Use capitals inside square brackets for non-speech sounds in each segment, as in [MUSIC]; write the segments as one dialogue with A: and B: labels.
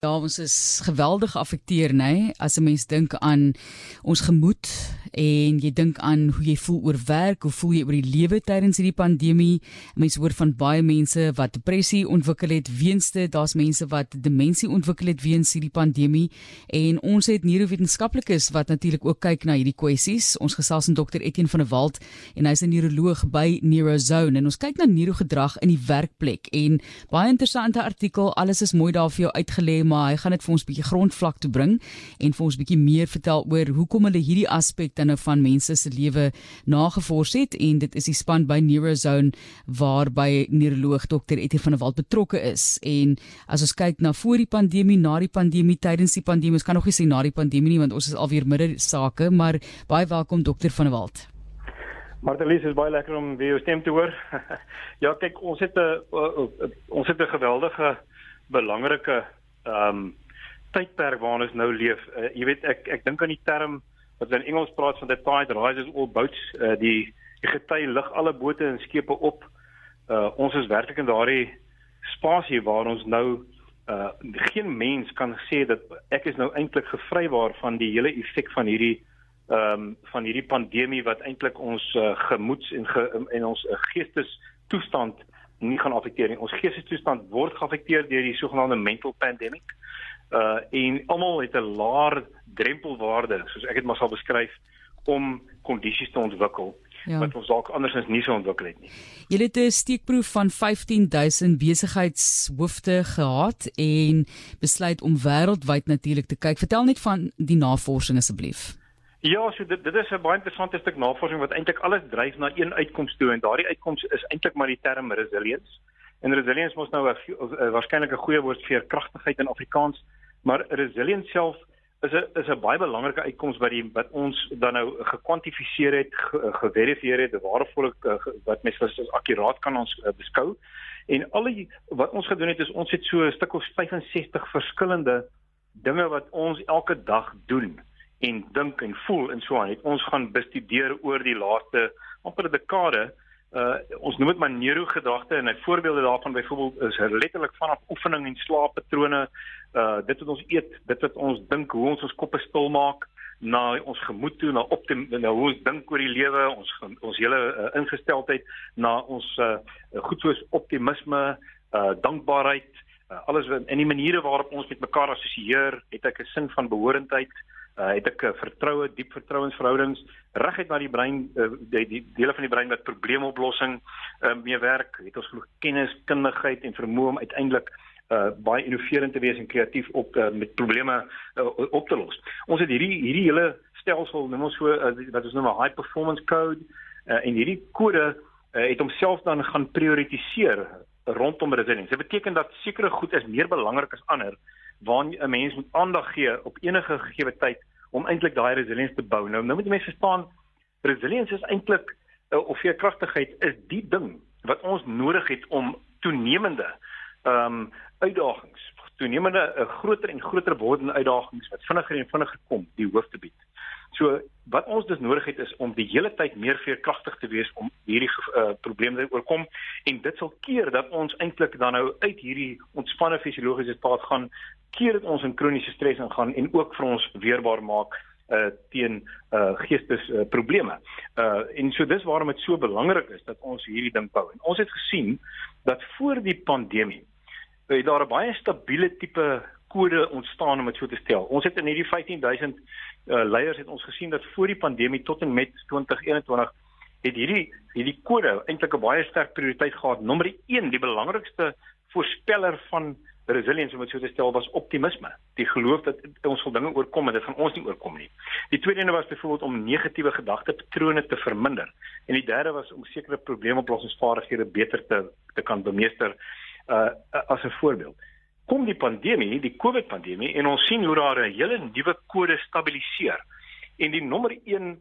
A: Ja, ons is geweldig geaffekteer, nê, as 'n mens dink aan ons gemoed en jy dink aan hoe jy voel oor werk, hoe voel jy oor die lewe tydens hierdie pandemie. Mense hoor van baie mense wat depressie ontwikkel het weens dit. Daar's mense wat demensie ontwikkel het weens hierdie pandemie en ons het neurowetenskaplikes wat natuurlik ook kyk na hierdie kwessies. Ons gesels met dokter Etienne van der Walt en hy's 'n neuroloog by Neurozone en ons kyk na neurogedrag in die werkplek en baie interessante artikel. Alles is mooi daar vir jou uitgelê maar hy gaan dit vir ons bietjie grondvlak toe bring en vir ons bietjie meer vertel oor hoekom hulle hierdie aspek dan nou van mense se lewe nagevors het en dit is die span by Neurozone waarby neuroloog Dr. Etienne van der Walt betrokke is en as ons kyk na voor die pandemie, na die pandemie, tydens die pandemie, ons kan nog nie sê na die pandemie nie want ons is alweer midde sake, maar baie welkom Dr. van der Walt.
B: Martelies is baie lekker om weer jou stem te hoor. [LAUGHS] ja, kyk, ons het 'n ons het 'n geweldige belangrike ehm um, tydperk waarin ons nou leef. Uh, jy weet ek ek dink aan die term wat in Engels praat van the tide rises all boats, uh, die die gety lig alle bote en skepe op. Uh ons is werklik in daardie spasie waar ons nou uh geen mens kan sê dat ek is nou eintlik gevrywaar van die hele effek van hierdie um, van hierdie pandemie wat eintlik ons uh, gemoeds en ge, en ons uh, geestes toestand nie gaan afekteer nie. Ons geestestoestand word geaffekteer deur die sogenaamde mental pandemic. Uh en almal het 'n laer drempelwaarde, soos ek dit maar sal beskryf, om kondisies te ontwikkel ja. wat ons dalk andersins nie sou ontwikkel het nie.
A: Jy het 'n steekproef van 15000 besigheidshoofde gehad en besluit om wêreldwyd natuurlik te kyk. Vertel net van die navorsing asseblief.
B: Ja, so dit dit is 'n baie interessante stuk navorsing wat eintlik alles dryf na een uitkoms toe en daardie uitkoms is eintlik maar die term resilience. En resilience mos nou 'n waarskynlik 'n goeie woord vir kragtigheid in Afrikaans, maar resilience self is 'n is 'n baie belangrike uitkoms wat die wat ons dan nou gekwantifiseer het, geverifieer het, waardevolle wat mens as akkuraat kan ons beskou. En al die wat ons gedoen het is ons het so 'n stuk of 65 verskillende dinge wat ons elke dag doen en dink en voel en so aan. Het ons gaan bestudeer oor die laaste amper 'n dekade. Uh ons noem dit maar neurogedagte en 'n voorbeelde daarvan byvoorbeeld is letterlik vanaf oefening en slaappatrone, uh dit wat ons eet, dit wat ons dink, hoe ons ons koppe stil maak na ons gemoed toe na op na hoe ons dink oor die lewe, ons ons hele uh, ingesteldheid na ons uh goed soos optimisme, uh dankbaarheid, uh, alles wat in die maniere waarop ons met mekaar assosieer, het ek 'n sin van behorendheid. uh, het ek uh, vertroue, diep vertrouensverhoudings reguit na die brein uh, die, die dele van die brein wat probleemoplossing uh, mee werk, het ons genoeg kennis, kundigheid en vermoë om uiteindelik uh baie innoverend te wees en kreatief op uh, met probleme uh, op te los. Ons het hierdie hierdie hele stelsel noem ons so uh, wat ons noem 'n high performance code uh, en hierdie kode uh, het homself dan gaan prioritiseer rondom resilience. Dit beteken dat sekere goed is meer belangrik as ander waar 'n mens moet aandag gee op enige gegee tyd om eintlik daai resilience te bou. Nou nou moet mense verstaan resilience is eintlik uh, of veerkragtigheid is die ding wat ons nodig het om toenemende ehm um, uitdagings, toenemende 'n uh, groter en groter wordende uitdagings wat vinniger en vinniger kom, die hoof te bied. So wat ons dus nodig het is om die hele tyd meer veerkragtig te wees om hierdie uh, probleme te oorkom en dit sal keer dat ons eintlik dan nou uit hierdie ontspanne fisiologiese staat gaan keer dit ons in kroniese stres ingaan en ook vir ons weerbaar maak uh teen uh geestes uh, probleme. Uh en so dis waarom dit so belangrik is dat ons hierdie ding bou. En ons het gesien dat voor die pandemie het daar 'n baie stabiele tipe kode ontstaan om dit so te stel. Ons het in hierdie 15000 uh leiers het ons gesien dat voor die pandemie tot en met 2021 het hierdie hierdie kode eintlik 'n baie sterk prioriteit gehad. Nommer 1, die belangrikste voorspeller van resilience om dit so te stel was optimisme. Die geloof dat ons sal dinge oorkom en dit gaan ons nie oorkom nie. Die tweede ene was byvoorbeeld om negatiewe gedagtepatrone te verminder en die derde was om sekere probleemoplossingsvaardighede beter te te kan bemeester uh as 'n voorbeeld. Kom die pandemie, die COVID pandemie en ons sien hoe daar 'n hele nuwe kode stabiliseer. En die nommer 1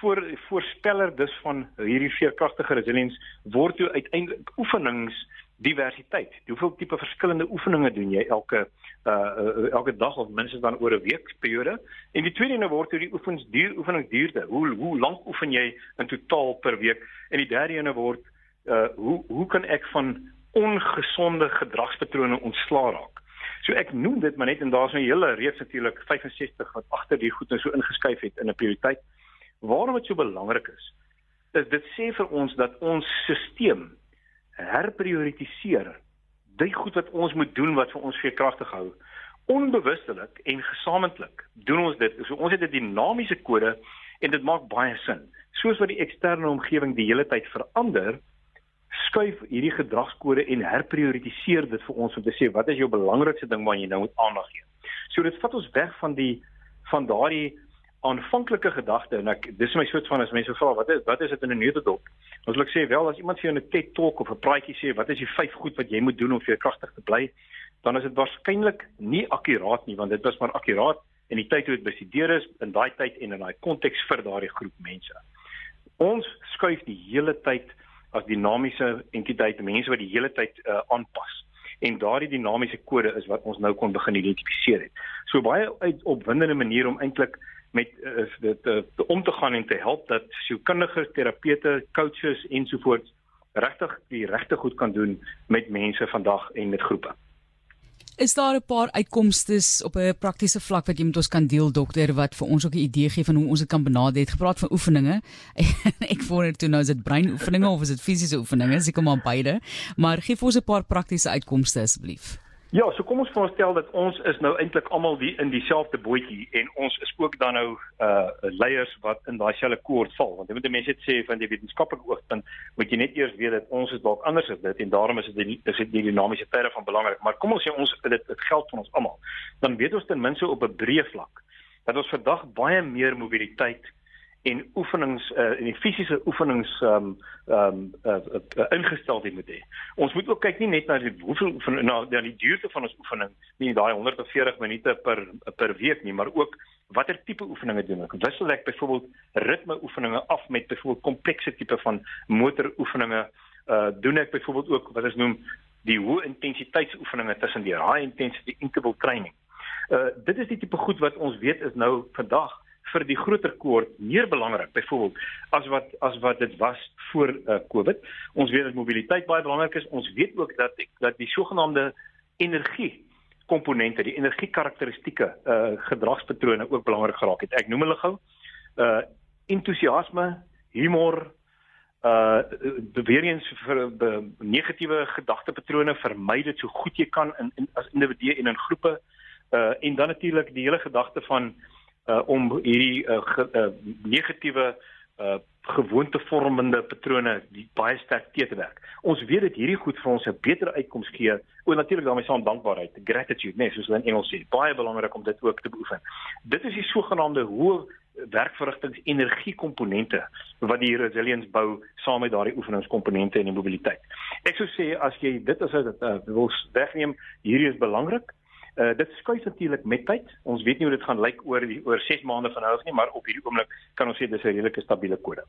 B: voor voorspeller dus van hierdie veerkragtige resilience word toe uiteindelik oefenings diversiteit. Hoeveel tipe verskillende oefeninge doen jy elke uh elke dag of minstens dan oor 'n week periode? En die tweede ene word oor die oefens duur oefening duurde. Hoe hoe lank oefen jy in totaal per week? En die derde ene word uh hoe hoe kan ek van ongesonde gedragspatrone ontslaa raak? So ek noem dit maar net en daar's 'n hele reeks natuurlik 65 wat agter die goed nou so ingeskuif het in 'n prioriteit. Waarom dit so belangrik is, is dit sê vir ons dat ons stelsel herprioritiseer die goed wat ons moet doen wat vir ons veerkragtig hou onbewustelik en gesamentlik doen ons dit. So ons het 'n dinamiese kode en dit maak baie sin. Soos wat die eksterne omgewing die hele tyd verander, skuif hierdie gedragskode en herprioritiseer dit vir ons om te sê wat is jou belangrikste ding wat jy nou moet aandag gee. So dit vat ons weg van die van daardie aanvanklike gedagte en ek dis my soort van as mense vra wat is wat is dit in 'n neutedop? Ons wil sê wel as iemand vir jou 'n TED talk of 'n praatjie sê wat is die vyf goed wat jy moet doen om veerkragtig te bly? dan is dit waarskynlik nie akkuraat nie want dit was maar akkuraat in die tyd toe dit bestudeer is in daai tyd en in daai konteks vir daardie groep mense. Ons skuif die hele tyd as dinamiese entiteit mense wat die hele tyd uh, aanpas en daardie dinamiese kode is wat ons nou kon begin identifiseer het. So baie uit opwindende manier om eintlik met uh, dit uh, om te gaan en te help dat sielkundiges, terapeute, coaches ensovoorts regtig die regte goed kan doen met mense vandag en met groepe.
A: Is daar 'n paar uitkomste op 'n praktiese vlak wat jy met ons kan deel dokter wat vir ons ook 'n idee gee van hoe ons dit kan benader? Het gepraat van oefeninge. [LAUGHS] ek wonder toe nou is dit breinoefeninge of is dit fisiese oefeninge? Seker maar beide. Maar gee vir ons 'n paar praktiese uitkomste asseblief.
B: Ja, so kom ons voorstel dat ons is nou eintlik almal die in dieselfde bootjie en ons is ook dan nou uh leiers wat in daai selfe koord val. Want jy moet mense sê van die wetenskaplike oogpunt, moet jy net eers weet dat ons is dalk anders as dit en daarom is dit die is dit die dinamiese terre van belangrik. Maar kom ons sê ons dit dit geld vir ons almal. Dan weet ons ten minste op 'n breë vlak dat ons vandag baie meer mobiliteit en oefenings uh, en die fisiese oefenings ehm um, ehm um, uh, uh, uh, ingestel het met hê. Ons moet ook kyk nie net na die hoeveel van na, na die duurte van ons oefening, nie daai 140 minute per per week nie, maar ook watter tipe oefeninge doen ek. Wissel ek byvoorbeeld ritme oefeninge af met byvoorbeeld komplekse tipe van motor oefeninge. Uh doen ek byvoorbeeld ook wat ons noem die hoë intensiteitsoefeninge tussen die high intensity interval training. Uh dit is die tipe goed wat ons weet is nou vandag vir die groter kohort meer belangrik byvoorbeeld as wat as wat dit was voor uh, Covid. Ons weet dat mobiliteit baie belangrik is. Ons weet ook dat dat die sogenaamde energie komponente, die energie karakteristikke, uh gedragspatrone ook belangrik geraak het. Ek noem hulle gou. Uh entoesiasme, humor, uh eens vir be, negatiewe gedagtepatrone vermy dit so goed jy kan in, in as individue en in groepe. Uh en dan natuurlik die hele gedagte van uh, om hierdie uh, ge, uh, negatiewe uh, gewoontevormende patrone die baie sterk te te werk. Ons weet dit hierdie goed vir ons 'n beter uitkoms gee. O natuurlik daarmee saam dankbaarheid, gratitude, nee, soos hulle in Engels sê. Baie belangrik om dit ook te beoefen. Dit is die sogenaamde hoë werkverrigtings energie komponente wat die resilience bou saam met daardie oefeningskomponente en die mobiliteit. Ek sou sê as jy dit as 'n uh, wil wegneem, hierdie is belangrik. Uh dit skuif natuurlik met tyd. Ons weet nie hoe dit gaan lyk oor die, oor 6 maande van nou af nie, maar op hierdie oomblik kan ons sê dis 'n redelike stabiele kode.